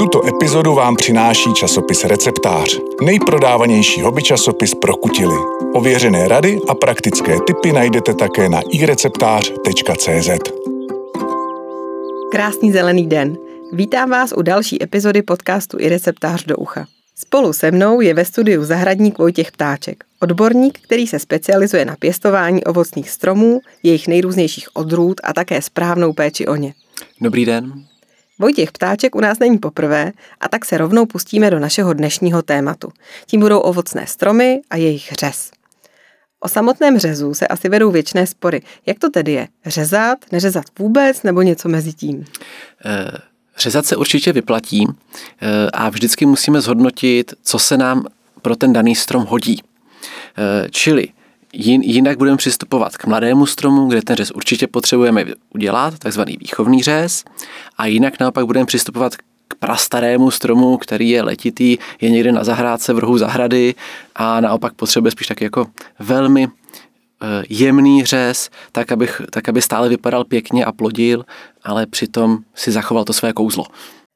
Tuto epizodu vám přináší časopis Receptář, nejprodávanější hobby časopis pro kutily. Ověřené rady a praktické tipy najdete také na ireceptář.cz. Krásný zelený den. Vítám vás u další epizody podcastu i receptář do ucha. Spolu se mnou je ve studiu zahradník Vojtěch Ptáček, odborník, který se specializuje na pěstování ovocných stromů, jejich nejrůznějších odrůd a také správnou péči o ně. Dobrý den. Vojtěch Ptáček u nás není poprvé a tak se rovnou pustíme do našeho dnešního tématu. Tím budou ovocné stromy a jejich řez. O samotném řezu se asi vedou věčné spory. Jak to tedy je? Řezat, neřezat vůbec nebo něco mezi tím? E, řezat se určitě vyplatí e, a vždycky musíme zhodnotit, co se nám pro ten daný strom hodí. E, čili jinak budeme přistupovat k mladému stromu, kde ten řez určitě potřebujeme udělat, takzvaný výchovný řez, a jinak naopak budeme přistupovat k prastarému stromu, který je letitý, je někde na zahrádce v rohu zahrady a naopak potřebuje spíš tak jako velmi eh, jemný řez, tak, abych, tak aby stále vypadal pěkně a plodil, ale přitom si zachoval to své kouzlo.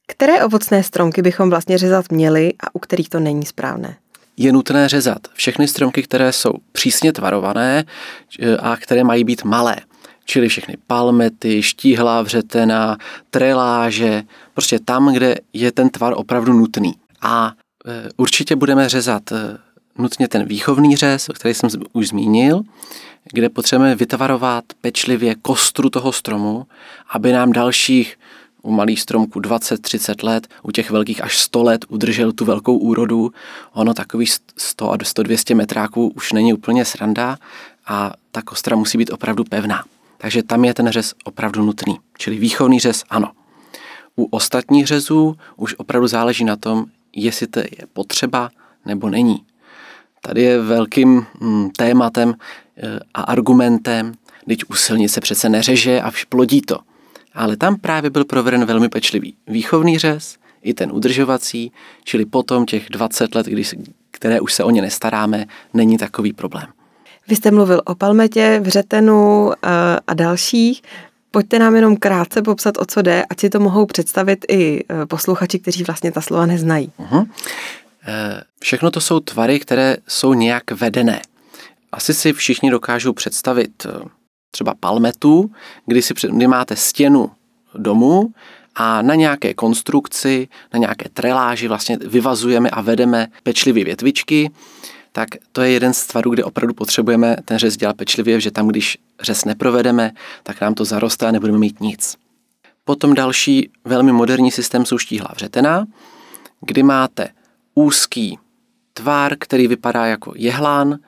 Které ovocné stromky bychom vlastně řezat měli a u kterých to není správné? Je nutné řezat všechny stromky, které jsou přísně tvarované a které mají být malé. Čili všechny palmety, štíhlá vřetena, treláže, prostě tam, kde je ten tvar opravdu nutný. A eh, určitě budeme řezat eh, nutně ten výchovný řez, který jsem už zmínil, kde potřebujeme vytvarovat pečlivě kostru toho stromu, aby nám dalších u malých stromků 20-30 let, u těch velkých až 100 let udržel tu velkou úrodu. Ono takových 100 a 100-200 metráků už není úplně sranda a ta kostra musí být opravdu pevná. Takže tam je ten řez opravdu nutný. Čili výchovný řez ano. U ostatních řezů už opravdu záleží na tom, jestli to je potřeba nebo není. Tady je velkým hm, tématem e, a argumentem, když u silnice přece neřeže a plodí to ale tam právě byl proveden velmi pečlivý výchovný řez, i ten udržovací, čili potom těch 20 let, když, které už se o ně nestaráme, není takový problém. Vy jste mluvil o palmetě, vřetenu eh, a dalších. Pojďte nám jenom krátce popsat, o co jde, ať si to mohou představit i eh, posluchači, kteří vlastně ta slova neznají. Uh-huh. Všechno to jsou tvary, které jsou nějak vedené. Asi si všichni dokážou představit třeba palmetu, kdy, si, kdy máte stěnu domu a na nějaké konstrukci, na nějaké treláži vlastně vyvazujeme a vedeme pečlivě větvičky, tak to je jeden z tvarů, kde opravdu potřebujeme ten řez dělat pečlivě, že tam, když řez neprovedeme, tak nám to zaroste a nebudeme mít nic. Potom další velmi moderní systém jsou štíhlá vřetena, kdy máte úzký tvar, který vypadá jako jehlán,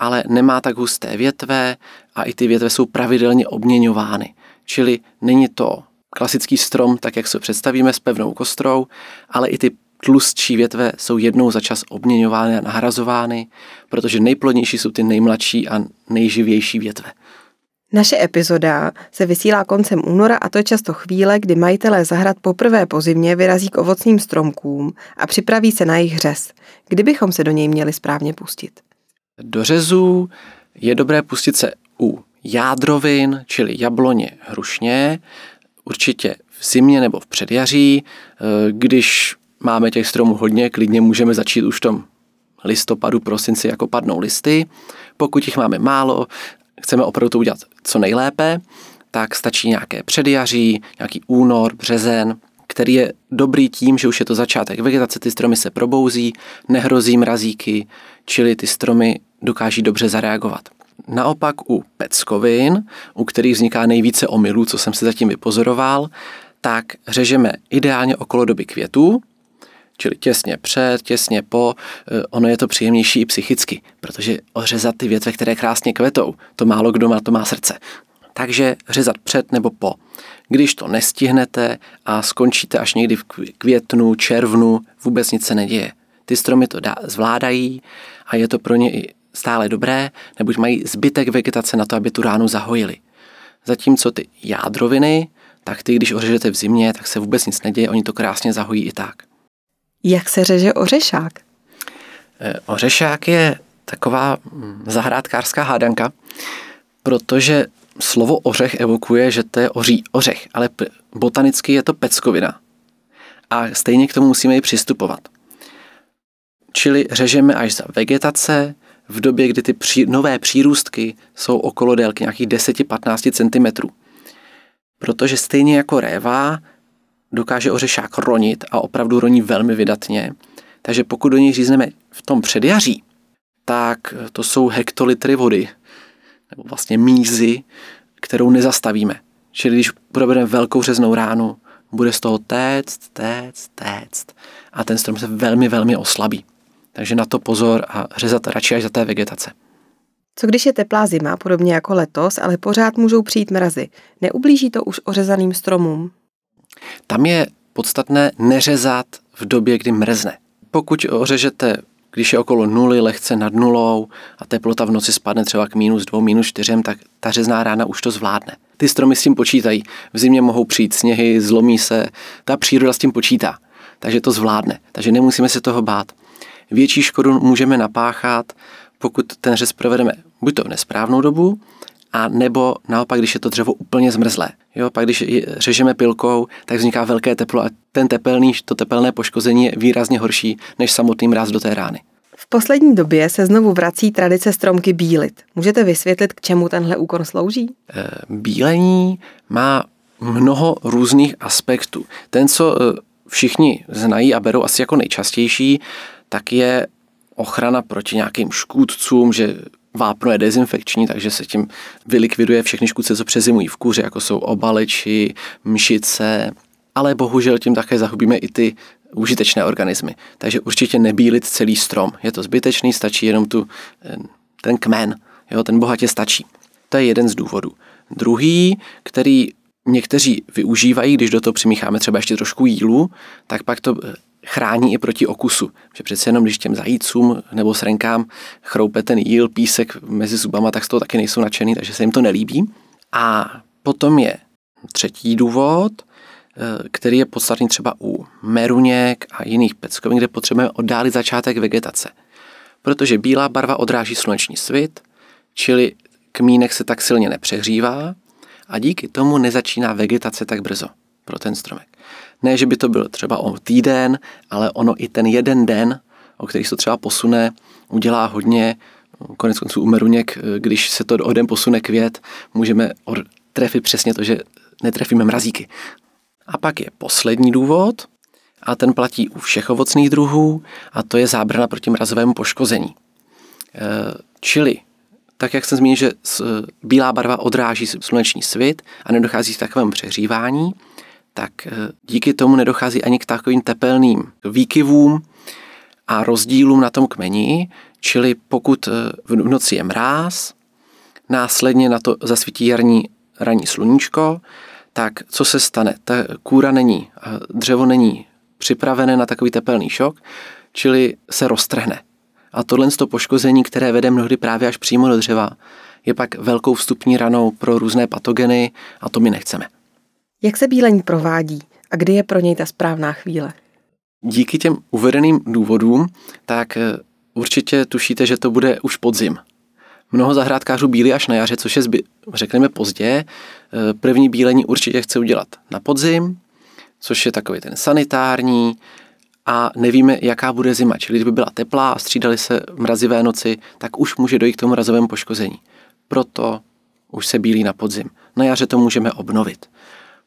ale nemá tak husté větve a i ty větve jsou pravidelně obměňovány. Čili není to klasický strom, tak jak se představíme s pevnou kostrou, ale i ty tlustší větve jsou jednou za čas obměňovány a nahrazovány, protože nejplodnější jsou ty nejmladší a nejživější větve. Naše epizoda se vysílá koncem února a to je často chvíle, kdy majitelé zahrad poprvé po zimě vyrazí k ovocným stromkům a připraví se na jejich řez. Kdybychom se do něj měli správně pustit? Do řezů je dobré pustit se u jádrovin, čili jabloně, hrušně, určitě v zimě nebo v předjaří. Eh, když máme těch stromů hodně, klidně můžeme začít už v tom listopadu, prosinci, jako padnou listy. Pokud jich máme málo, chceme opravdu to udělat co nejlépe, tak stačí nějaké předjaří, nějaký únor, březen, který je dobrý tím, že už je to začátek vegetace, ty stromy se probouzí, nehrozí mrazíky, čili ty stromy dokáží dobře zareagovat. Naopak u peckovin, u kterých vzniká nejvíce omylů, co jsem si zatím vypozoroval, tak řežeme ideálně okolo doby květů, čili těsně před, těsně po, eh, ono je to příjemnější i psychicky, protože ořezat ty větve, které krásně kvetou, to málo kdo má, to má srdce. Takže řezat před nebo po. Když to nestihnete a skončíte až někdy v květnu, červnu, vůbec nic se neděje. Ty stromy to dá, zvládají a je to pro ně i stále dobré, neboť mají zbytek vegetace na to, aby tu ránu zahojili. Zatímco ty jádroviny, tak ty, když ořežete v zimě, tak se vůbec nic neděje, oni to krásně zahojí i tak. Jak se řeže ořešák? E, ořešák je taková mm, zahrádkářská hádanka, protože slovo ořech evokuje, že to je oří ořech, ale botanicky je to peckovina. A stejně k tomu musíme i přistupovat. Čili řežeme až za vegetace, v době, kdy ty pří, nové přírůstky jsou okolo délky nějakých 10-15 cm. Protože stejně jako réva dokáže ořešák ronit a opravdu roní velmi vydatně, takže pokud do něj řízneme v tom předjaří, tak to jsou hektolitry vody, nebo vlastně mízy, kterou nezastavíme. Čili když provedeme velkou řeznou ránu, bude z toho téct, téct, téct a ten strom se velmi, velmi oslabí. Takže na to pozor a řezat radši až za té vegetace. Co když je teplá zima, podobně jako letos, ale pořád můžou přijít mrazy? Neublíží to už ořezaným stromům? Tam je podstatné neřezat v době, kdy mrzne. Pokud ořežete, když je okolo nuly, lehce nad nulou a teplota v noci spadne třeba k minus dvou, minus čtyřem, tak ta řezná rána už to zvládne. Ty stromy s tím počítají. V zimě mohou přijít sněhy, zlomí se, ta příroda s tím počítá. Takže to zvládne. Takže nemusíme se toho bát. Větší škodu můžeme napáchat, pokud ten řez provedeme buď to v nesprávnou dobu, a nebo naopak, když je to dřevo úplně zmrzlé. Jo, pak když řežeme pilkou, tak vzniká velké teplo a ten tepelný, to tepelné poškození je výrazně horší než samotný mráz do té rány. V poslední době se znovu vrací tradice stromky bílit. Můžete vysvětlit, k čemu tenhle úkon slouží? Eh, bílení má mnoho různých aspektů. Ten, co eh, všichni znají a berou asi jako nejčastější, tak je ochrana proti nějakým škůdcům, že vápno je dezinfekční, takže se tím vylikviduje všechny škůdce, co přezimují v kůře, jako jsou obaleči, mšice, ale bohužel tím také zahubíme i ty užitečné organismy. Takže určitě nebílit celý strom. Je to zbytečný, stačí jenom tu, eh, ten kmen, jo, ten bohatě stačí. To je jeden z důvodů. Druhý, který někteří využívají, když do toho přimícháme třeba ještě trošku jílu, tak pak to eh, chrání i proti okusu. Že přece jenom, když těm zajícům nebo srenkám chroupe ten jíl, písek mezi zubama, tak z toho taky nejsou nadšený, takže se jim to nelíbí. A potom je třetí důvod, eh, který je podstatný třeba u meruněk a jiných peckovin, kde potřebujeme oddálit začátek vegetace. Protože bílá barva odráží sluneční svit, čili kmínek se tak silně nepřehřívá a díky tomu nezačíná vegetace tak brzo pro ten stromek. Ne, že by to byl třeba o týden, ale ono i ten jeden den, o který se to třeba posune, udělá hodně. Konec konců u meruněk, když se to o den posune květ, můžeme trefit přesně to, že netrefíme mrazíky. A pak je poslední důvod, a ten platí u všech ovocných druhů, a to je zábrana proti mrazovému poškození. E, čili, tak jak jsem zmínil, že bílá barva odráží sluneční svit a nedochází k takovému přehřívání, tak eh, díky tomu nedochází ani k takovým tepelným výkyvům a rozdílům na tom kmeni, čili pokud eh, v noci je mráz, následně na to zasvítí jarní ranní sluníčko, tak co se stane? Ta kůra není, dřevo není připravené na takový tepelný šok, čili se roztrhne. A tohle to poškození, které vede mnohdy právě až přímo do dřeva, je pak velkou vstupní ranou pro různé patogeny a to my nechceme. Jak se bílení provádí a kdy je pro něj ta správná chvíle? Díky těm uvedeným důvodům, tak eh, určitě tušíte, že to bude už podzim. Mnoho zahrádkářů bílí až na jaře, což je, zby, řekneme, pozdě. Eh, první bílení určitě chce udělat na podzim, což je takový ten sanitární a nevíme, jaká bude zima. Čili kdyby byla teplá a střídali se mrazivé noci, tak už může dojít k tomu mrazovému poškození. Proto už se bílí na podzim. Na jaře to můžeme obnovit.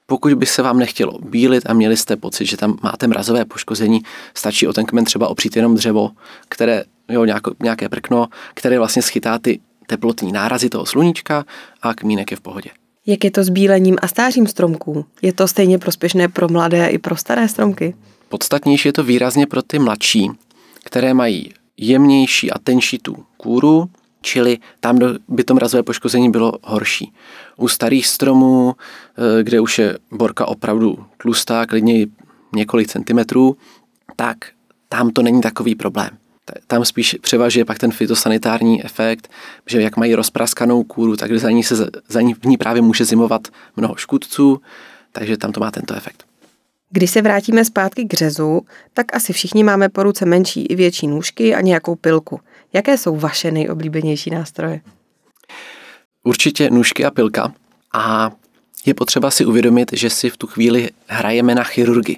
Pokud by se vám nechtělo bílit a měli jste pocit, že tam máte mrazové poškození, stačí o ten kmen třeba opřít jenom dřevo, které, jo, nějaké prkno, které vlastně schytá ty teplotní nárazy toho sluníčka a kmínek je v pohodě. Jak je to s bílením a stářím stromků? Je to stejně prospěšné pro mladé i pro staré stromky? Podstatnější je to výrazně pro ty mladší, které mají jemnější a tenší tu kůru, čili tam by to mrazové poškození bylo horší. U starých stromů, eh, kde už je borka opravdu tlustá, klidně několik centimetrů, tak tam to není takový problém. Tam spíš převažuje pak ten fitosanitární efekt, že jak mají rozpraskanou kůru, tak za ní, se, za ní, v ní právě může zimovat mnoho škůdců, takže tam to má tento efekt. Když se vrátíme zpátky k řezu, tak asi všichni máme po ruce menší i větší nůžky a nějakou pilku. Jaké jsou vaše nejoblíbenější nástroje? Určitě nůžky a pilka. A je potřeba si uvědomit, že si v tu chvíli hrajeme na chirurgii.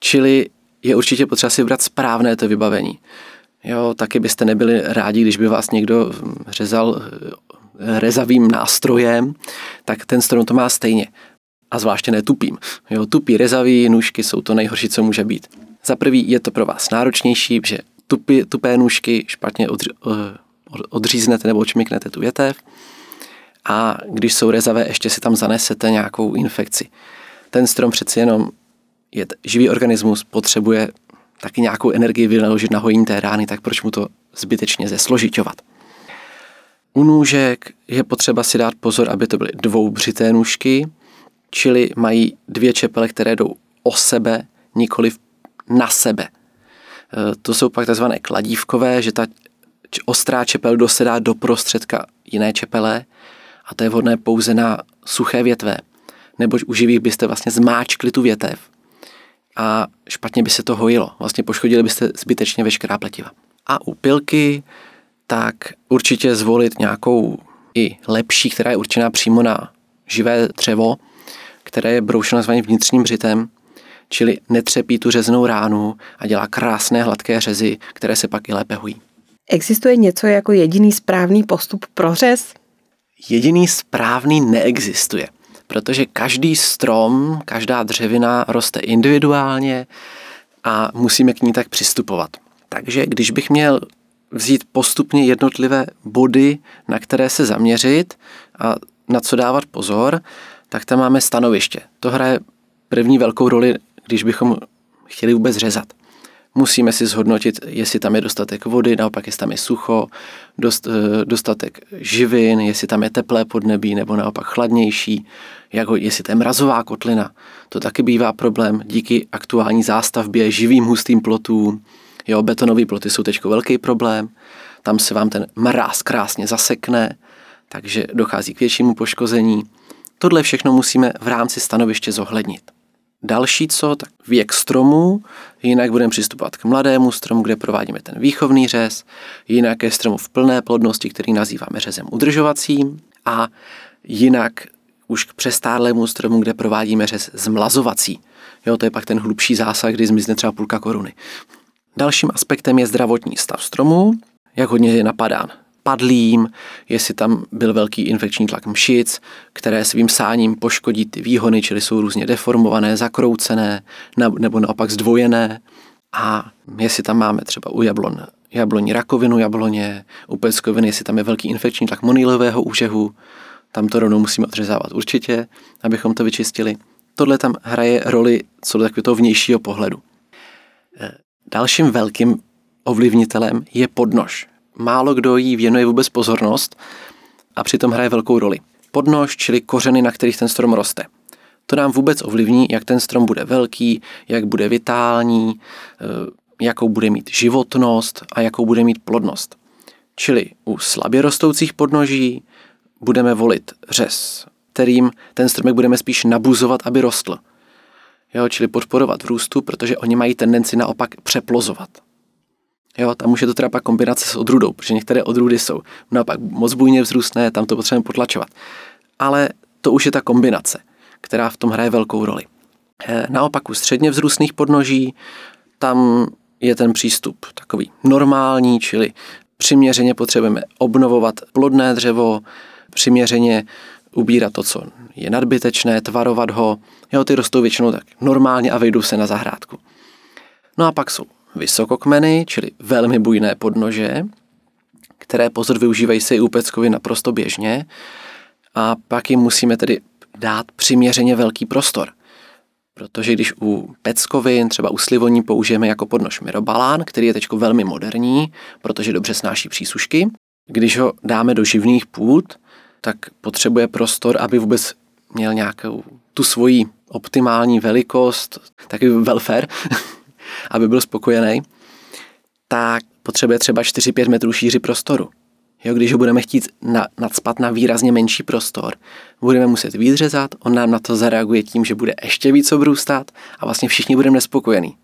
Čili je určitě potřeba si vybrat správné to vybavení. Jo, taky byste nebyli rádi, když by vás někdo řezal eh, rezavým nástrojem, tak ten strom to má stejně. A zvláště ne tupým. Jo, tupý, rezavý nůžky jsou to nejhorší, co může být. Za prvý je to pro vás náročnější, že tupy, tupé nůžky špatně odři, eh, odříznete nebo očmiknete tu větev a když jsou rezavé, ještě si tam zanesete nějakou infekci. Ten strom přeci jenom je živý organismus, potřebuje taky nějakou energii vynaložit na hojení té rány, tak proč mu to zbytečně zesložiťovat. U nůžek je potřeba si dát pozor, aby to byly dvoubřité nůžky, čili mají dvě čepele, které jdou o sebe, nikoli na sebe. E, to jsou pak tzv. kladívkové, že ta ostrá čepel dosedá do prostředka jiné čepele a to je vhodné pouze na suché větve, neboť u živých byste vlastně zmáčkli tu větev a špatně by se to hojilo. Vlastně poškodili byste zbytečně veškerá pletiva. A u pilky tak určitě zvolit nějakou i lepší, která je určená přímo na živé dřevo, které je broušeno nazvaně vnitřním břitem, čili netřepí tu řeznou ránu a dělá krásné hladké řezy, které se pak i lépe hojí. Existuje něco jako jediný správný postup pro řez? Jediný správný neexistuje protože každý strom, každá dřevina roste individuálně a musíme k ní tak přistupovat. Takže když bych měl vzít postupně jednotlivé body, na které se zaměřit a na co dávat pozor, tak tam máme stanoviště. To hraje první velkou roli, když bychom chtěli vůbec řezat. Musíme si zhodnotit, jestli tam je dostatek vody, naopak jestli tam je sucho, dost, eh, dostatek živin, jestli tam je teplé podnebí nebo naopak chladnější, jako jestli to je mrazová kotlina. To taky bývá problém díky aktuální zástavbě, živým hustým plotům. Jo, betonové ploty jsou teď velký problém, tam se vám ten mráz krásně zasekne, takže dochází k většímu poškození. Tohle všechno musíme v rámci stanoviště zohlednit. Další co, tak věk stromu, jinak budeme přistupovat k mladému stromu, kde provádíme ten výchovný řez, jinak ke stromu v plné plodnosti, který nazýváme řezem udržovacím a jinak už k přestárlému stromu, kde provádíme řez zmlazovací. Jo, to je pak ten hlubší zásah, kdy zmizne třeba půlka koruny. Dalším aspektem je zdravotní stav stromu, jak hodně je napadán padlým, jestli tam byl velký infekční tlak mšic, které svým sáním poškodí ty výhony, čili jsou různě deformované, zakroucené nebo naopak zdvojené. A jestli tam máme třeba u jablon, jabloní rakovinu jabloně, u peckoviny, jestli tam je velký infekční tlak monýlového úžehu, tam to rovnou musíme odřezávat určitě, abychom to vyčistili. Tohle tam hraje roli co do takového vnějšího pohledu. E, dalším velkým ovlivnitelem je podnož málo kdo jí věnuje vůbec pozornost a přitom hraje velkou roli. Podnož, čili kořeny, na kterých ten strom roste. To nám vůbec ovlivní, jak ten strom bude velký, jak bude vitální, eh, jakou bude mít životnost a jakou bude mít plodnost. Čili u slabě rostoucích podnoží budeme volit řez, kterým ten stromek budeme spíš nabuzovat, aby rostl. Jo, čili podporovat v růstu, protože oni mají tendenci naopak přeplozovat. Jo, tam už je to teda pak kombinace s odrůdou, protože některé odrůdy jsou naopak moc bujně vzrůstné, tam to potřebujeme potlačovat. Ale to už je ta kombinace, která v tom hraje velkou roli. Eh, naopak u středně vzrůstných podnoží tam je ten přístup takový normální, čili přiměřeně potřebujeme obnovovat plodné dřevo, přiměřeně ubírat to, co je nadbytečné, tvarovat ho. Jo, ty rostou většinou tak normálně a vejdou se na zahrádku. No a pak jsou vysokokmeny, čili velmi bujné podnože, které pozor využívají se i u peckovi naprosto běžně a pak jim musíme tedy dát přiměřeně velký prostor. Protože když u peckovin, třeba u slivoní použijeme jako podnož mirobalán, který je teď velmi moderní, protože dobře snáší přísušky, když ho dáme do živných půd, tak potřebuje prostor, aby vůbec měl nějakou tu svoji optimální velikost, takový welfare, aby byl spokojený, tak potřebuje třeba 4-5 metrů šíři prostoru. Jo, když ho budeme chtít na, nadspat na výrazně menší prostor, budeme muset výdřezat, on nám na to zareaguje tím, že bude ještě víc obrůstat a vlastně všichni budeme nespokojení.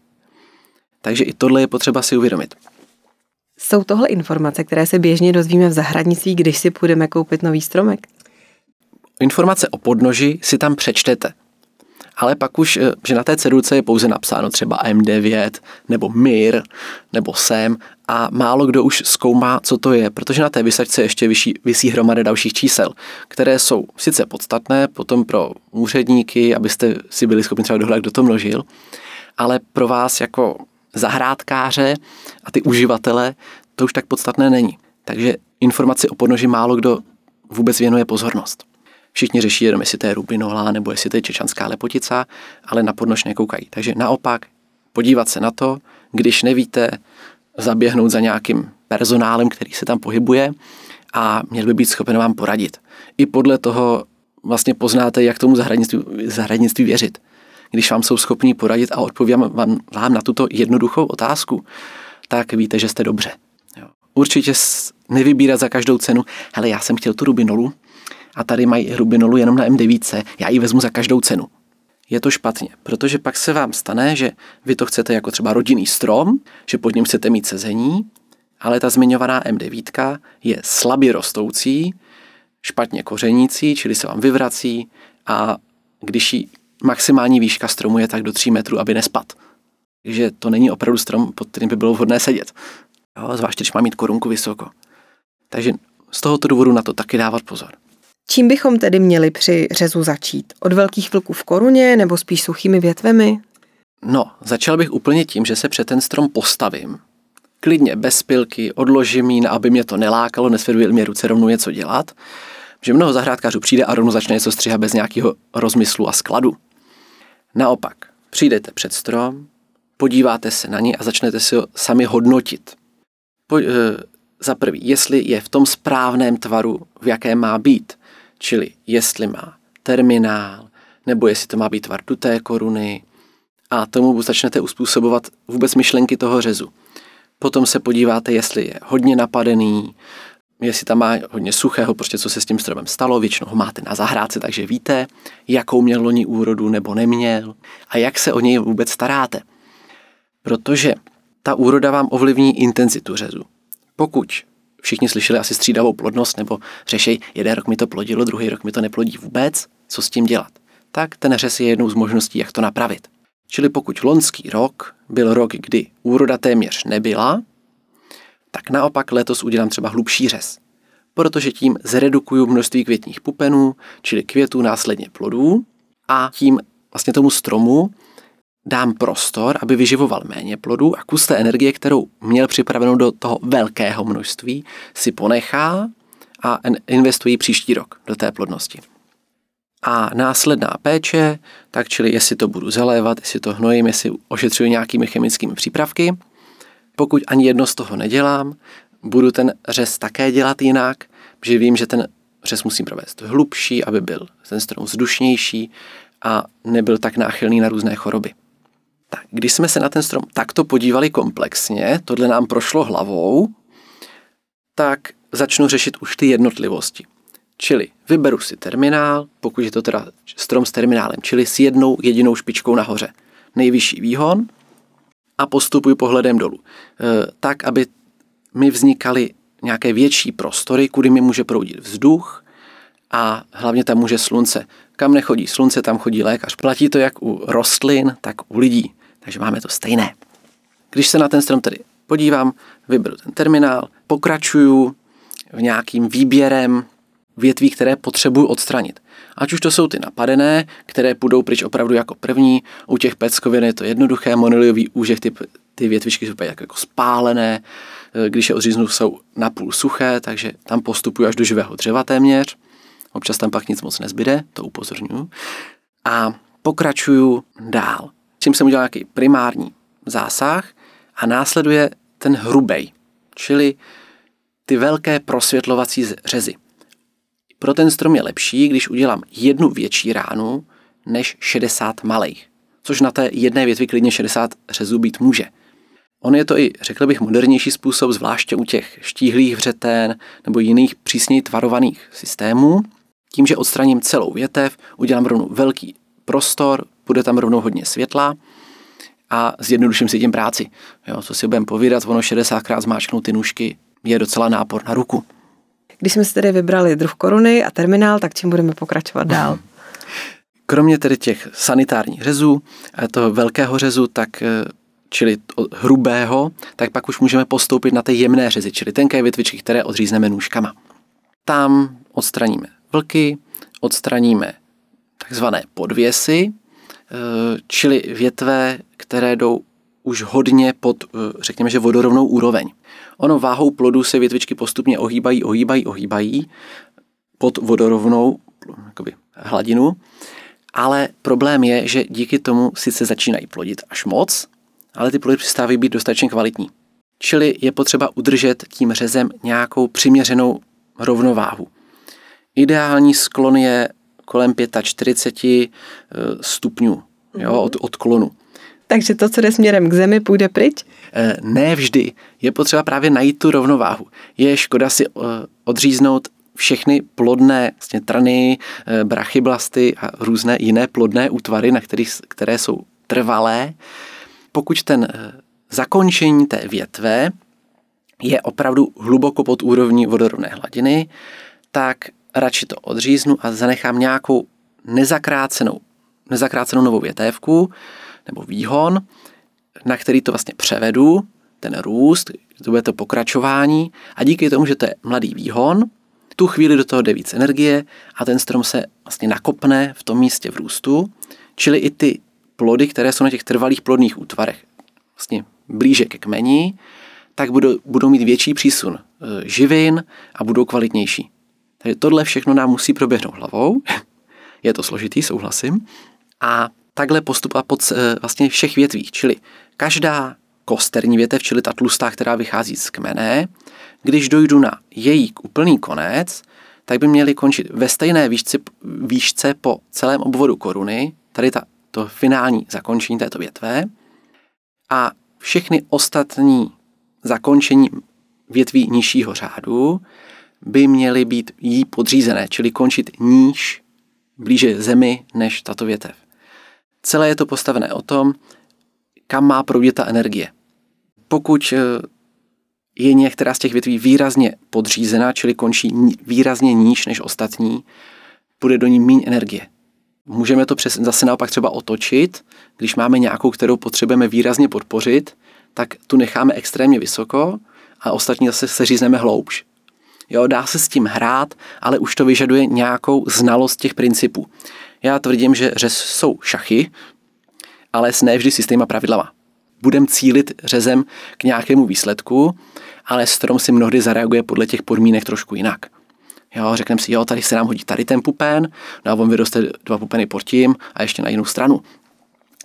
Takže i tohle je potřeba si uvědomit. Jsou tohle informace, které se běžně dozvíme v zahradnictví, když si půjdeme koupit nový stromek? Informace o podnoži si tam přečtete. Ale pak už, eh, že na té cedulce je pouze napsáno třeba M9 nebo MIR nebo SEM a málo kdo už zkoumá, co to je, protože na té vysačce ještě vyšší, vysí hromady dalších čísel, které jsou sice podstatné potom pro úředníky, abyste si byli schopni třeba dohledat, kdo to množil, ale pro vás jako zahrádkáře a ty uživatele to už tak podstatné není. Takže informaci o podnoži málo kdo vůbec věnuje pozornost. Všichni řeší jenom, jestli to je rubinola nebo jestli to je čečanská lepotica, ale na podnož nekoukají. Takže naopak podívat se na to, když nevíte, zaběhnout za nějakým personálem, který se tam pohybuje a měl by být schopen vám poradit. I podle toho vlastně poznáte, jak tomu zahradnictví, zahradnictví věřit. Když vám jsou schopní poradit a odpovědám vám, vám na tuto jednoduchou otázku, tak víte, že jste dobře. Jo. Určitě nevybírat za každou cenu, hele, já jsem chtěl tu rubinolu a tady mají rubinolu jenom na M9, já ji vezmu za každou cenu. Je to špatně, protože pak se vám stane, že vy to chcete jako třeba rodinný strom, že pod ním chcete mít sezení, ale ta zmiňovaná M9 je slabě rostoucí, špatně kořenící, čili se vám vyvrací a když ji maximální výška stromu je tak do 3 metrů, aby nespad. Takže to není opravdu strom, pod kterým by bylo vhodné sedět. Jo, zvláště, když má mít korunku vysoko. Takže z tohoto důvodu na to taky dávat pozor. Čím bychom tedy měli při řezu začít? Od velkých vlků v koruně nebo spíš suchými větvemi? No, začal bych úplně tím, že se před ten strom postavím. Klidně bez pilky, odložím jín, aby mě to nelákalo, nesvěduje mě ruce rovnou něco dělat. Že mnoho zahrádkářů přijde a rovnou začne něco stříhat bez nějakého rozmyslu a skladu. Naopak, přijdete před strom, podíváte se na něj a začnete si ho sami hodnotit. Po, e, za prvý, jestli je v tom správném tvaru, v jakém má být. Čili jestli má terminál, nebo jestli to má být tvar duté koruny a tomu začnete uspůsobovat vůbec myšlenky toho řezu. Potom se podíváte, jestli je hodně napadený, jestli tam má hodně suchého, prostě co se s tím stromem stalo, většinou ho máte na zahrádce, takže víte, jakou měl loni úrodu nebo neměl a jak se o něj vůbec staráte. Protože ta úroda vám ovlivní intenzitu řezu. Pokud všichni slyšeli asi střídavou plodnost, nebo řešej, jeden rok mi to plodilo, druhý rok mi to neplodí vůbec, co s tím dělat? Tak ten řez je jednou z možností, jak to napravit. Čili pokud lonský rok byl rok, kdy úroda téměř nebyla, tak naopak letos udělám třeba hlubší řez, protože tím zredukuju množství květních pupenů, čili květů následně plodů a tím vlastně tomu stromu dám prostor, aby vyživoval méně plodů a kus té energie, kterou měl připravenou do toho velkého množství, si ponechá a investují příští rok do té plodnosti. A následná péče, tak čili jestli to budu zalévat, jestli to hnojím, jestli ošetřuji nějakými chemickými přípravky. Pokud ani jedno z toho nedělám, budu ten řez také dělat jinak, že vím, že ten řez musím provést hlubší, aby byl ten strom vzdušnější a nebyl tak náchylný na různé choroby. Tak, když jsme se na ten strom takto podívali komplexně, tohle nám prošlo hlavou, tak začnu řešit už ty jednotlivosti. Čili vyberu si terminál, pokud je to teda strom s terminálem, čili s jednou jedinou špičkou nahoře. Nejvyšší výhon a postupuji pohledem dolů. E, tak, aby mi vznikaly nějaké větší prostory, kudy mi může proudit vzduch a hlavně tam může slunce. Kam nechodí slunce, tam chodí lékař. Platí to jak u rostlin, tak u lidí. Takže máme to stejné. Když se na ten strom tedy podívám, vyberu ten terminál, pokračuju v nějakým výběrem větví, které potřebuji odstranit. Ať už to jsou ty napadené, které půjdou pryč opravdu jako první, u těch peckovin je to jednoduché, monoliový úžeh, ty, ty větvičky jsou jako, jako spálené, když je odříznu, jsou napůl suché, takže tam postupuji až do živého dřeva téměř. Občas tam pak nic moc nezbyde, to upozorňuji. A pokračuju dál čím jsem udělal nějaký primární zásah a následuje ten hrubej, čili ty velké prosvětlovací řezy. Pro ten strom je lepší, když udělám jednu větší ránu než 60 malých, což na té jedné větvi klidně 60 řezů být může. On je to i, řekl bych, modernější způsob, zvláště u těch štíhlých vřeten nebo jiných přísněji tvarovaných systémů. Tím, že odstraním celou větev, udělám rovnou velký prostor, bude tam rovnou hodně světla a zjednoduším si tím práci. Jo, co si budeme povídat, ono 60krát zmáčknout ty nůžky je docela nápor na ruku. Když jsme si tedy vybrali druh koruny a terminál, tak čím budeme pokračovat dál? kromě tedy těch sanitárních řezů, toho velkého řezu, tak čili hrubého, tak pak už můžeme postoupit na ty jemné řezy, čili tenké větvičky, které odřízneme nůžkama. Tam odstraníme vlky, odstraníme takzvané podvěsy, eh, čili větve, které jdou už hodně pod, eh, řekněme, že vodorovnou úroveň. Ono váhou plodu se větvičky postupně ohýbají, ohýbají, ohýbají pod vodorovnou jakoby, hladinu, ale problém je, že díky tomu sice začínají plodit až moc, ale ty plody přestávají být dostatečně kvalitní. Čili je potřeba udržet tím řezem nějakou přiměřenou rovnováhu. Ideální sklon je kolem 45 eh, stupňů jo, od odklonu. Takže to, co jde směrem k zemi, půjde pryč? Eh, ne vždy. Je potřeba právě najít tu rovnováhu. Je škoda si eh, odříznout všechny plodné vlastně trany, brachyblasty a různé jiné plodné útvary, na kterých, které jsou trvalé, pokud ten zakončení té větve je opravdu hluboko pod úrovní vodorovné hladiny, tak radši to odříznu a zanechám nějakou nezakrácenou, nezakrácenou novou větévku nebo výhon, na který to vlastně převedu, ten růst, to bude to pokračování a díky tomu, že to je mladý výhon, tu chvíli do toho jde víc energie a ten strom se vlastně nakopne v tom místě v růstu, čili i ty plody, které jsou na těch trvalých plodných útvarech, vlastně blíže ke kmeni, tak budou, budou mít větší přísun e, živin a budou kvalitnější. Takže tohle všechno nám musí proběhnout hlavou. Je to složitý, souhlasím. A takhle postupovat pod e, vlastně všech větví, čili každá kosterní větev, čili ta tlustá, která vychází z kmene, když dojdu na její úplný konec, tak by měly končit ve stejné výšce, výšce po celém obvodu koruny, tady ta, to finální zakončení této větve, a všechny ostatní zakončení větví nižšího řádu by měly být jí podřízené, čili končit níž, blíže zemi než tato větev. Celé je to postavené o tom, kam má proudit ta energie. Pokud eh, je některá z těch větví výrazně podřízená, čili končí výrazně níž než ostatní, bude do ní méně energie. Můžeme to přes, zase naopak třeba otočit, když máme nějakou, kterou potřebujeme výrazně podpořit, tak tu necháme extrémně vysoko a ostatní zase se řízneme hloubš. Jo, dá se s tím hrát, ale už to vyžaduje nějakou znalost těch principů. Já tvrdím, že řez jsou šachy, ale s ne vždy s pravidlama. Budem cílit řezem k nějakému výsledku, ale strom si mnohdy zareaguje podle těch podmínek trošku jinak. Jo, řekneme si, jo, tady se nám hodí tady ten pupen, no a on vyroste dva pupeny pod tím a ještě na jinou stranu.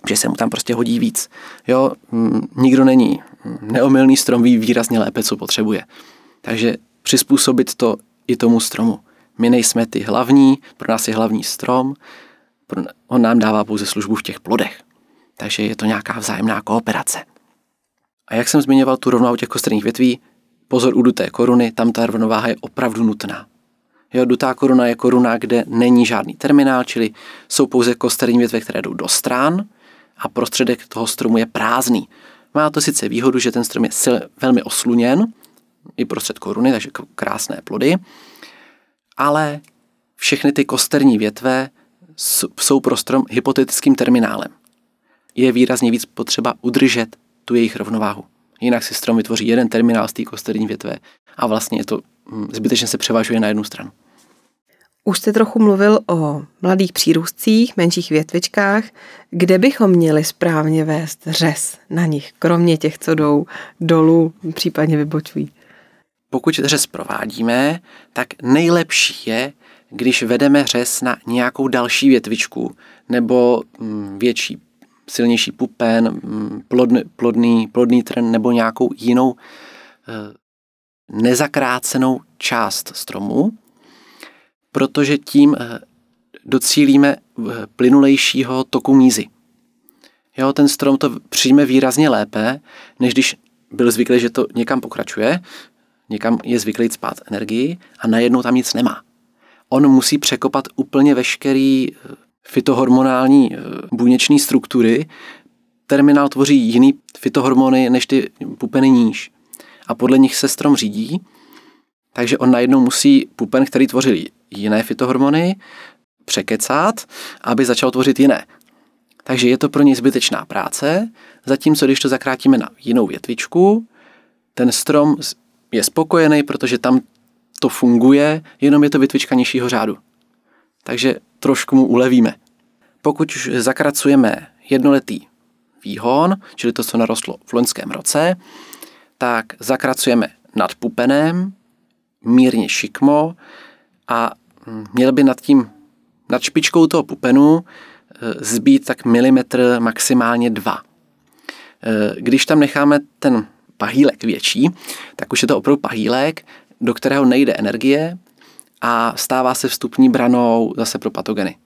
Že se mu tam prostě hodí víc. Jo, nikdo není neomylný strom ví výrazně lépe, co potřebuje. Takže přizpůsobit to i tomu stromu. My nejsme ty hlavní, pro nás je hlavní strom, on nám dává pouze službu v těch plodech. Takže je to nějaká vzájemná kooperace. A jak jsem zmiňoval tu rovnováhu těch kostrných větví, pozor u duté koruny, tam ta rovnováha je opravdu nutná. Jo, dutá koruna je koruna, kde není žádný terminál, čili jsou pouze kosterní větve, které jdou do strán a prostředek toho stromu je prázdný. Má to sice výhodu, že ten strom je velmi osluněn, i prostřed koruny, takže krásné plody, ale všechny ty kosterní větve jsou pro strom hypotetickým terminálem. Je výrazně víc potřeba udržet tu jejich rovnováhu. Jinak si strom vytvoří jeden terminál z té kosterní větve a vlastně je to hm, zbytečně se převažuje na jednu stranu. Už jste trochu mluvil o mladých přírůstcích, menších větvičkách. Kde bychom měli správně vést řez na nich, kromě těch, co jdou dolů, případně vybočují? Pokud řez provádíme, tak nejlepší je, když vedeme řez na nějakou další větvičku nebo mm, větší, silnější pupen, mm, plodný, plodný, plodný tren nebo nějakou jinou eh, nezakrácenou část stromu, protože tím eh, docílíme eh, plynulejšího toku mízy. Jo, ten strom to přijme výrazně lépe, než když byl zvyklý, že to někam pokračuje, někam je zvyklý spát energii a najednou tam nic nemá. On musí překopat úplně veškerý eh, fitohormonální buněční struktury. Terminál tvoří jiný fitohormony než ty pupeny níž. A podle nich se strom řídí, takže on najednou musí pupen, který tvoří jiné fitohormony, překecat, aby začal tvořit jiné. Takže je to pro něj zbytečná práce, zatímco když to zakrátíme na jinou větvičku, ten strom je spokojený, protože tam to funguje, jenom je to větvička nižšího řádu. Takže trošku mu ulevíme. Pokud už zakracujeme jednoletý výhon, čili to, co narostlo v loňském roce, tak zakracujeme nad pupenem, mírně šikmo a měl by nad tím, nad špičkou toho pupenu e, zbít tak milimetr, maximálně dva. E, když tam necháme ten pahýlek větší, tak už je to opravdu pahýlek, do kterého nejde energie a stává se vstupní branou zase pro patogeny.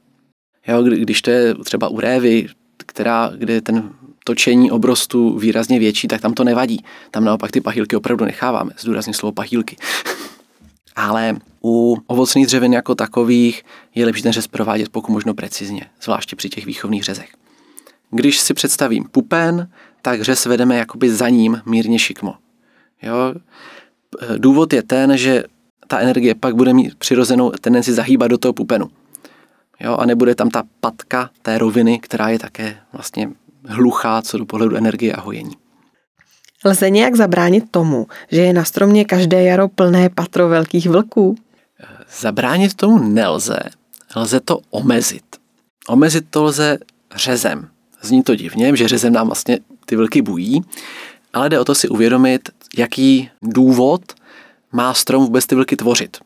Jo, když to je třeba u révy, která, kde ten točení obrostu výrazně větší, tak tam to nevadí. Tam naopak ty pahýlky opravdu necháváme. Zdůrazně slovo pahýlky. Ale u ovocných dřevin jako takových je lepší ten řez provádět pokud možno precizně, zvláště při těch výchovných řezech. Když si představím pupen, tak řez vedeme jakoby za ním mírně šikmo. Jo? Důvod je ten, že ta energie pak bude mít přirozenou tendenci zahýbat do toho pupenu. Jo? A nebude tam ta patka té roviny, která je také vlastně hluchá co do pohledu energie a hojení. Lze nějak zabránit tomu, že je na stromě každé jaro plné patro velkých vlků? Zabránit tomu nelze, lze to omezit. Omezit to lze řezem. Zní to divně, že řezem nám vlastně ty vlky bují, ale jde o to si uvědomit, jaký důvod má strom vůbec ty vlky tvořit.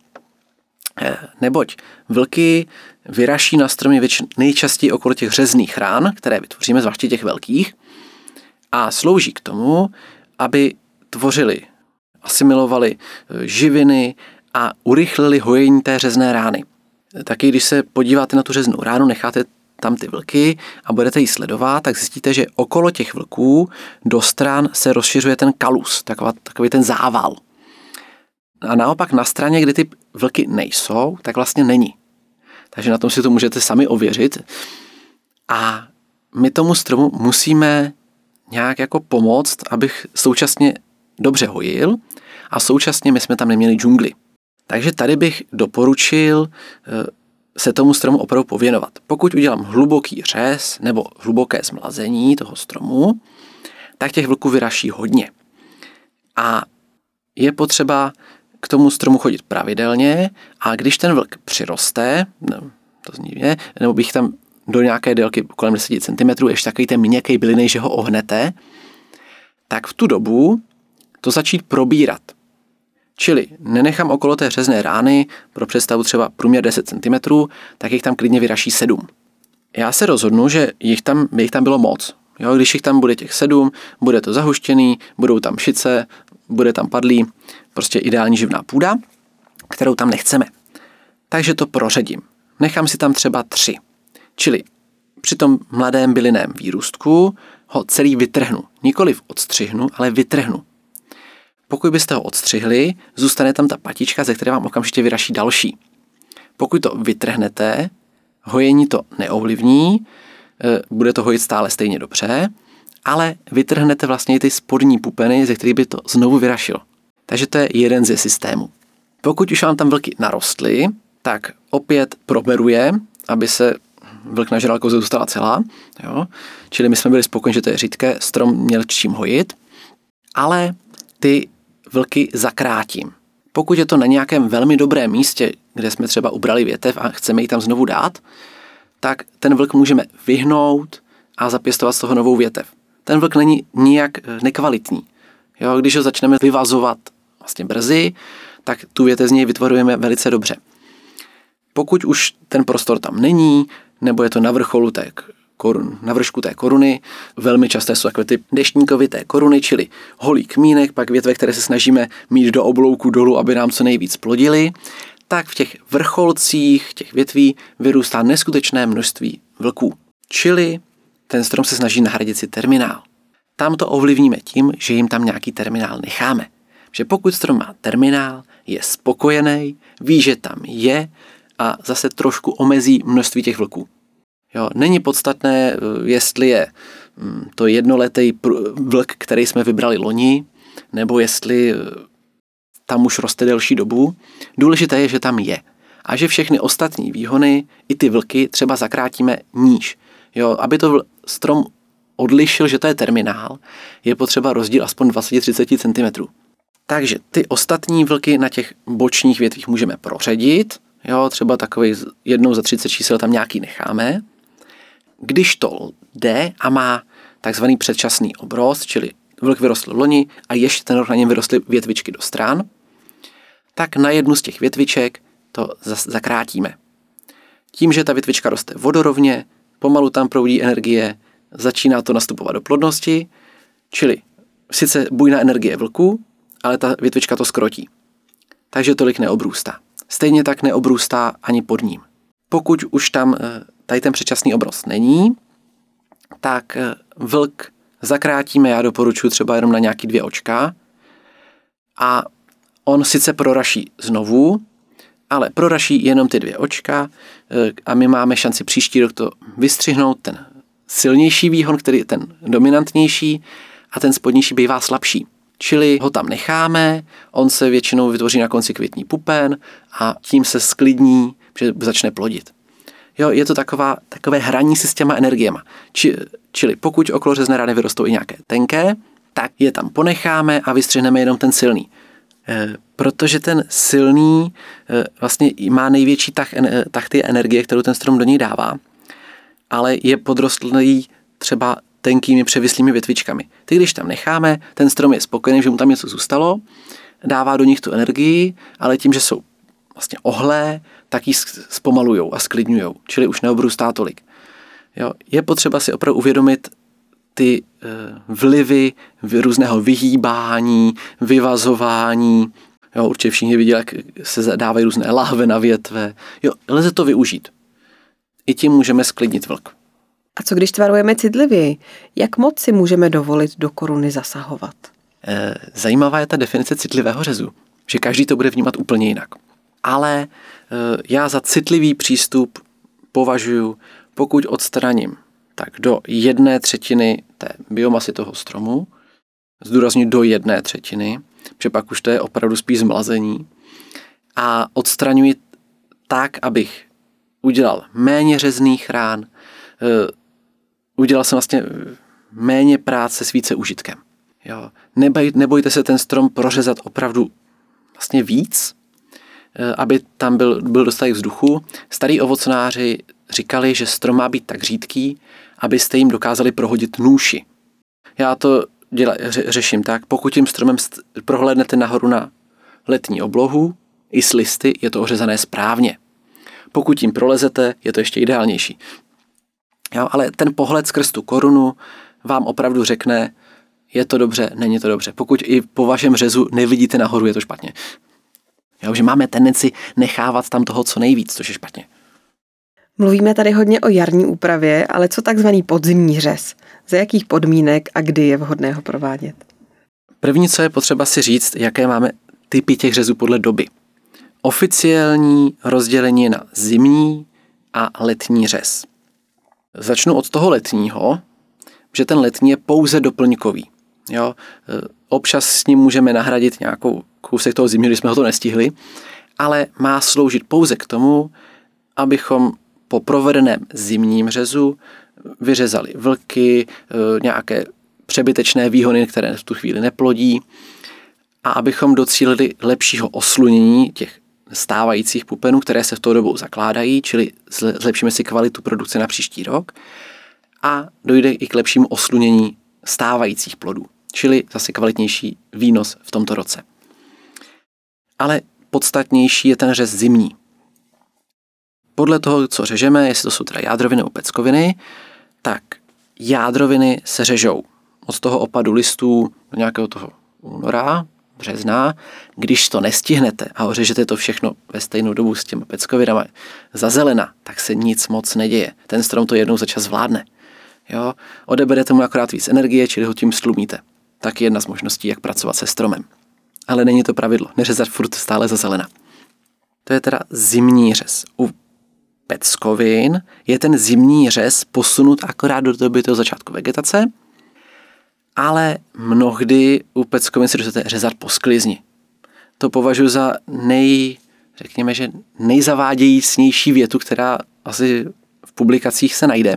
Eh, neboť vlky vyraší na stromě větš- nejčastěji okolo těch řezných rán, které vytvoříme, zvláště těch velkých, a slouží k tomu, aby tvořili, asimilovali eh, živiny a urychlili hojení té řezné rány. Taky když se podíváte na tu řeznou ránu, necháte tam ty vlky a budete ji sledovat, tak zjistíte, že okolo těch vlků do stran se rozšiřuje ten kalus, taková, takový ten zával. A naopak na straně, kde ty vlky nejsou, tak vlastně není. Takže na tom si to můžete sami ověřit. A my tomu stromu musíme nějak jako pomoct, abych současně dobře hojil a současně my jsme tam neměli džungli. Takže tady bych doporučil eh, se tomu stromu opravdu pověnovat. Pokud udělám hluboký řez nebo hluboké zmlazení toho stromu, tak těch vlků vyraší hodně. A je potřeba k tomu stromu chodit pravidelně a když ten vlk přiroste, no, to zní mě, nebo bych tam do nějaké délky kolem 10 cm, ještě takový ten měkký bylinej, že ho ohnete, tak v tu dobu to začít probírat. Čili nenechám okolo té řezné rány pro představu třeba průměr 10 cm, tak jich tam klidně vyraší 7. Já se rozhodnu, že jich tam, jich tam bylo moc. Jo, když jich tam bude těch 7, bude to zahuštěný, budou tam šice, bude tam padlý, prostě ideální živná půda, kterou tam nechceme. Takže to proředím. Nechám si tam třeba tři. Čili při tom mladém bylinném výrůstku ho celý vytrhnu. Nikoliv odstřihnu, ale vytrhnu. Pokud byste ho odstřihli, zůstane tam ta patička, ze které vám okamžitě vyraší další. Pokud to vytrhnete, hojení to neovlivní, e, bude to hojit stále stejně dobře, ale vytrhnete vlastně i ty spodní pupeny, ze kterých by to znovu vyrašilo. Takže to je jeden ze systémů. Pokud už vám tam vlky narostly, tak opět proberuje, aby se vlk na žralkou zůstala celá. Jo? Čili my jsme byli spokojeni, že to je řídké, strom měl čím hojit, ale ty vlky zakrátím. Pokud je to na nějakém velmi dobrém místě, kde jsme třeba ubrali větev a chceme ji tam znovu dát, tak ten vlk můžeme vyhnout a zapěstovat z toho novou větev. Ten vlk není nijak nekvalitní. Jo, když ho začneme vyvazovat vlastně brzy, tak tu větev z něj vytvorujeme velice dobře. Pokud už ten prostor tam není, nebo je to na vrcholu té korun, na vršku té koruny. Velmi časté jsou takové ty deštníkovité koruny, čili holý kmínek, pak větve, které se snažíme mít do oblouku dolů, aby nám co nejvíc plodili. Tak v těch vrcholcích těch větví vyrůstá neskutečné množství vlků. Čili ten strom se snaží nahradit si terminál. Tam to ovlivníme tím, že jim tam nějaký terminál necháme. Že pokud strom má terminál, je spokojený, ví, že tam je a zase trošku omezí množství těch vlků. Jo, není podstatné, eh, jestli je mm, to jednoletý vlk, který jsme vybrali loni, nebo jestli eh, tam už roste delší dobu. Důležité je, že tam je. a že všechny ostatní výhony, i ty vlky, třeba zakrátíme níž. Jo, aby to strom odlišil, že to je terminál, je potřeba rozdíl aspoň 20-30 cm. Takže ty ostatní vlky na těch bočních větvích můžeme proředit, jo, třeba takový jednou za 30 čísel tam nějaký necháme. Když to jde a má takzvaný předčasný obrost, čili vlk vyrostl loni a ještě ten rok na něm vyrostly větvičky do stran, tak na jednu z těch větviček to zakrátíme. Tím, že ta větvička roste vodorovně, pomalu tam proudí energie, začíná to nastupovat do plodnosti, čili sice bujná energie vlku, ale ta větvička to skrotí. Takže tolik neobrůstá. Stejně tak neobrůstá ani pod ním. Pokud už tam eh, tady ten předčasný obrost není, tak eh, vlk zakrátíme, já doporučuji třeba jenom na nějaký dvě očka a on sice proraší znovu, ale proraší jenom ty dvě očka eh, a my máme šanci příští rok to vystřihnout, ten silnější výhon, který je ten dominantnější a ten spodnější bývá slabší. Čili ho tam necháme, on se většinou vytvoří na konci květní pupen a tím se sklidní, že začne plodit. Jo, je to taková, takové hraní si s těma energiema. Či, čili pokud okolo řezné rány vyrostou i nějaké tenké, tak je tam ponecháme a vystřihneme jenom ten silný. E, protože ten silný e, vlastně má největší tah, e, tah ty energie, kterou ten strom do něj dává, ale je podrostlý třeba tenkými převislými větvičkami. Ty, když tam necháme, ten strom je spokojený, že mu tam něco zůstalo, dává do nich tu energii, ale tím, že jsou vlastně ohlé, tak ji zpomalujou a sklidňujou, čili už neobrůstá tolik. Jo, je potřeba si opravdu uvědomit ty e, vlivy různého vyhýbání, vyvazování. Jo, určitě všichni viděli, jak se dávají různé lahve na větve. Jo, lze to využít. I tím můžeme sklidnit vlk. A co když tvarujeme citlivěji? Jak moc si můžeme dovolit do koruny zasahovat? E, zajímavá je ta definice citlivého řezu, že každý to bude vnímat úplně jinak. Ale e, já za citlivý přístup považuji, pokud odstraním tak do jedné třetiny té biomasy toho stromu, zdůrazně do jedné třetiny, protože pak už to je opravdu spíš zmlazení, a odstraňuji tak, abych udělal méně řezných rán, e, udělal jsem vlastně méně práce s více užitkem. Jo. Neboj, nebojte se ten strom prořezat opravdu vlastně víc, eh, aby tam byl, byl dostatek vzduchu. Starí ovocnáři říkali, že strom má být tak řídký, abyste jim dokázali prohodit nůši. Já to děla, ře, řeším tak, pokud tím stromem prohlédnete nahoru na letní oblohu, i s listy je to ořezané správně. Pokud tím prolezete, je to ještě ideálnější. Jo, ale ten pohled skrz tu korunu vám opravdu řekne, je to dobře, není to dobře. Pokud i po vašem řezu nevidíte nahoru, je to špatně. Jo, že máme tendenci nechávat tam toho co nejvíc, což je špatně. Mluvíme tady hodně o jarní úpravě, ale co takzvaný podzimní řez? Za jakých podmínek a kdy je vhodné ho provádět? První, co je potřeba si říct, jaké máme typy těch řezů podle doby. Oficiální rozdělení je na zimní a letní řez. Začnu od toho letního, že ten letní je pouze doplňkový. Jo? E, občas s ním můžeme nahradit nějakou kousek toho zimního, když jsme ho to nestihli, ale má sloužit pouze k tomu, abychom po provedeném zimním řezu vyřezali vlky, e, nějaké přebytečné výhony, které v tu chvíli neplodí a abychom docílili lepšího oslunění těch stávajících pupenů, které se v tou dobou zakládají, čili zlepšíme si kvalitu produkce na příští rok a dojde i k lepšímu oslunění stávajících plodů, čili zase kvalitnější výnos v tomto roce. Ale podstatnější je ten řez zimní. Podle toho, co řežeme, jestli to jsou teda jádroviny nebo peckoviny, tak jádroviny se řežou od toho opadu listů do nějakého toho února, března, když to nestihnete a ořežete to všechno ve stejnou dobu s těmi peckovinami za zelena, tak se nic moc neděje. Ten strom to jednou za čas zvládne. Jo? Odeberete mu akorát víc energie, čili ho tím stlumíte. Tak je jedna z možností, jak pracovat se stromem. Ale není to pravidlo. Neřezat furt stále za zelena. To je teda zimní řez. U peckovin je ten zimní řez posunut akorát do doby toho začátku vegetace, ale mnohdy u peckovin si dostanete řezat po sklizni. To považuji za nej, řekněme, že nejzavádějícnější větu, která asi v publikacích se najde.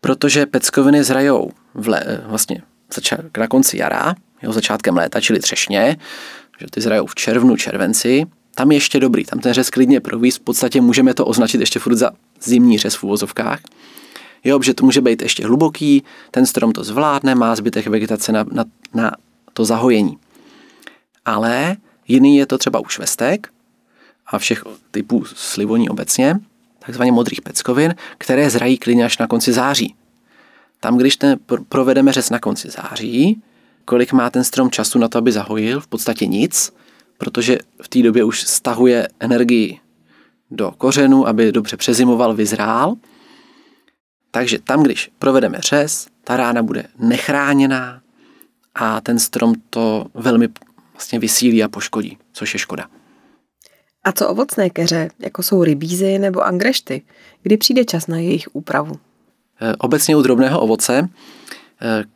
Protože peckoviny zrajou v le, vlastně na konci jara, jeho začátkem léta, čili třešně, že ty zrajou v červnu, červenci, tam je ještě dobrý, tam ten řez klidně províz, v podstatě můžeme to označit ještě furt za zimní řez v uvozovkách. Jo, že to může být ještě hluboký, ten strom to zvládne, má zbytek vegetace na, na, na to zahojení. Ale jiný je to třeba u švestek a všech typů slivoní obecně, takzvaně modrých peckovin, které zrají klidně až na konci září. Tam, když ten, provedeme řez na konci září, kolik má ten strom času na to, aby zahojil? V podstatě nic, protože v té době už stahuje energii do kořenu, aby dobře přezimoval, vyzrál. Takže tam, když provedeme řez, ta rána bude nechráněná a ten strom to velmi vlastně vysílí a poškodí, což je škoda. A co ovocné keře, jako jsou rybízy nebo angrešty? Kdy přijde čas na jejich úpravu? Eh, obecně u drobného ovoce,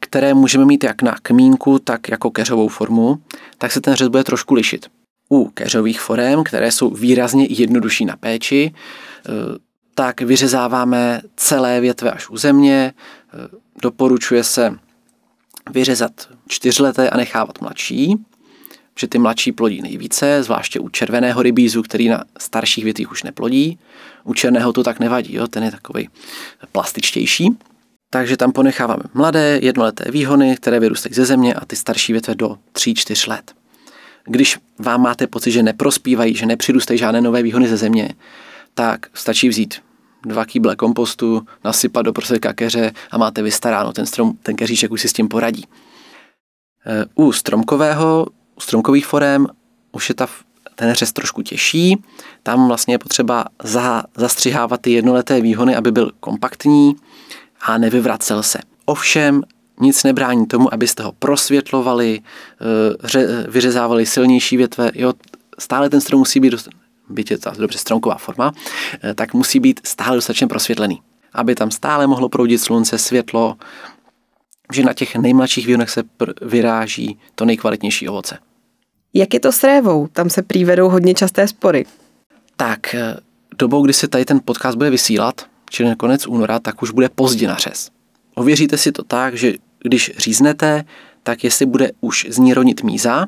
které můžeme mít jak na kmínku, tak jako keřovou formu, tak se ten řez bude trošku lišit. U keřových forem, které jsou výrazně jednodušší na péči, eh, tak vyřezáváme celé větve až u země. Doporučuje se vyřezat čtyřleté a nechávat mladší, že ty mladší plodí nejvíce, zvláště u červeného rybízu, který na starších větvích už neplodí. U černého to tak nevadí, jo? ten je takový plastičtější. Takže tam ponecháváme mladé, jednoleté výhony, které vyrůstají ze země a ty starší větve do 3-4 let. Když vám máte pocit, že neprospívají, že nepřirůstají žádné nové výhony ze země, tak stačí vzít dva kýble kompostu, nasypat do prostředka keře a máte vystaráno. Ten, strom, ten keříček už si s tím poradí. E, u stromkového u stromkových forem už je ta, ten řez trošku těžší. Tam vlastně je potřeba za, zastřihávat ty jednoleté výhony, aby byl kompaktní a nevyvracel se. Ovšem nic nebrání tomu, abyste ho prosvětlovali, eh, ře, vyřezávali silnější větve. Jo, stále ten strom musí být, byť je to dobře stromková forma, eh, tak musí být stále dostatečně prosvětlený. Aby tam stále mohlo proudit slunce, světlo, že na těch nejmladších výhonech se pr- vyráží to nejkvalitnější ovoce. Jak je to s révou? Tam se přívedou hodně časté spory. Tak eh, dobou, kdy se tady ten podcast bude vysílat, čili na konec února, tak už bude pozdě na řez. Ověříte si to tak, že když říznete, tak jestli bude už z ní ronit míza,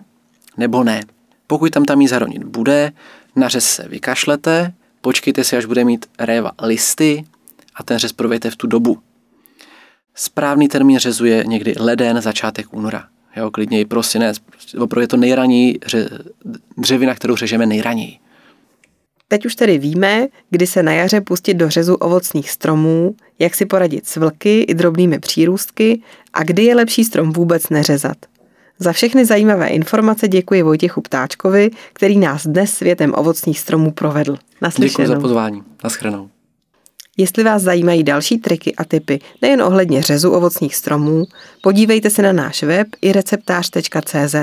nebo ne. Pokud tam ta míza ronit bude, na řez se vykašlete, počkejte si, až bude mít réva listy a ten řez provedete v tu dobu. Správný termín řezu je někdy leden, začátek února. Jo, klidně i prosinec. Opravdu je to nejraněji dřevina, kterou řežeme nejraněji. Teď už tedy víme, kdy se na jaře pustit do řezu ovocných stromů, jak si poradit s vlky i drobnými přírůstky a kdy je lepší strom vůbec neřezat. Za všechny zajímavé informace děkuji Vojtěchu Ptáčkovi, který nás dnes světem ovocných stromů provedl. Děkuji za pozvání. Naschledanou. Jestli vás zajímají další triky a tipy nejen ohledně řezu ovocných stromů, podívejte se na náš web i receptář.cz.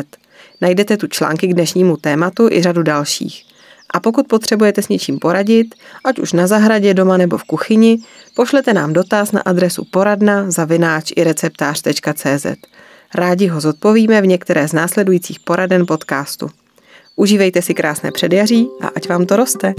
Najdete tu články k dnešnímu tématu i řadu dalších. A pokud potřebujete s něčím poradit, ať už na zahradě, doma nebo v kuchyni, pošlete nám dotaz na adresu poradna zavináč i receptář.cz. Rádi ho zodpovíme v některé z následujících poraden podcastu. Užívejte si krásné předjaří a ať vám to roste.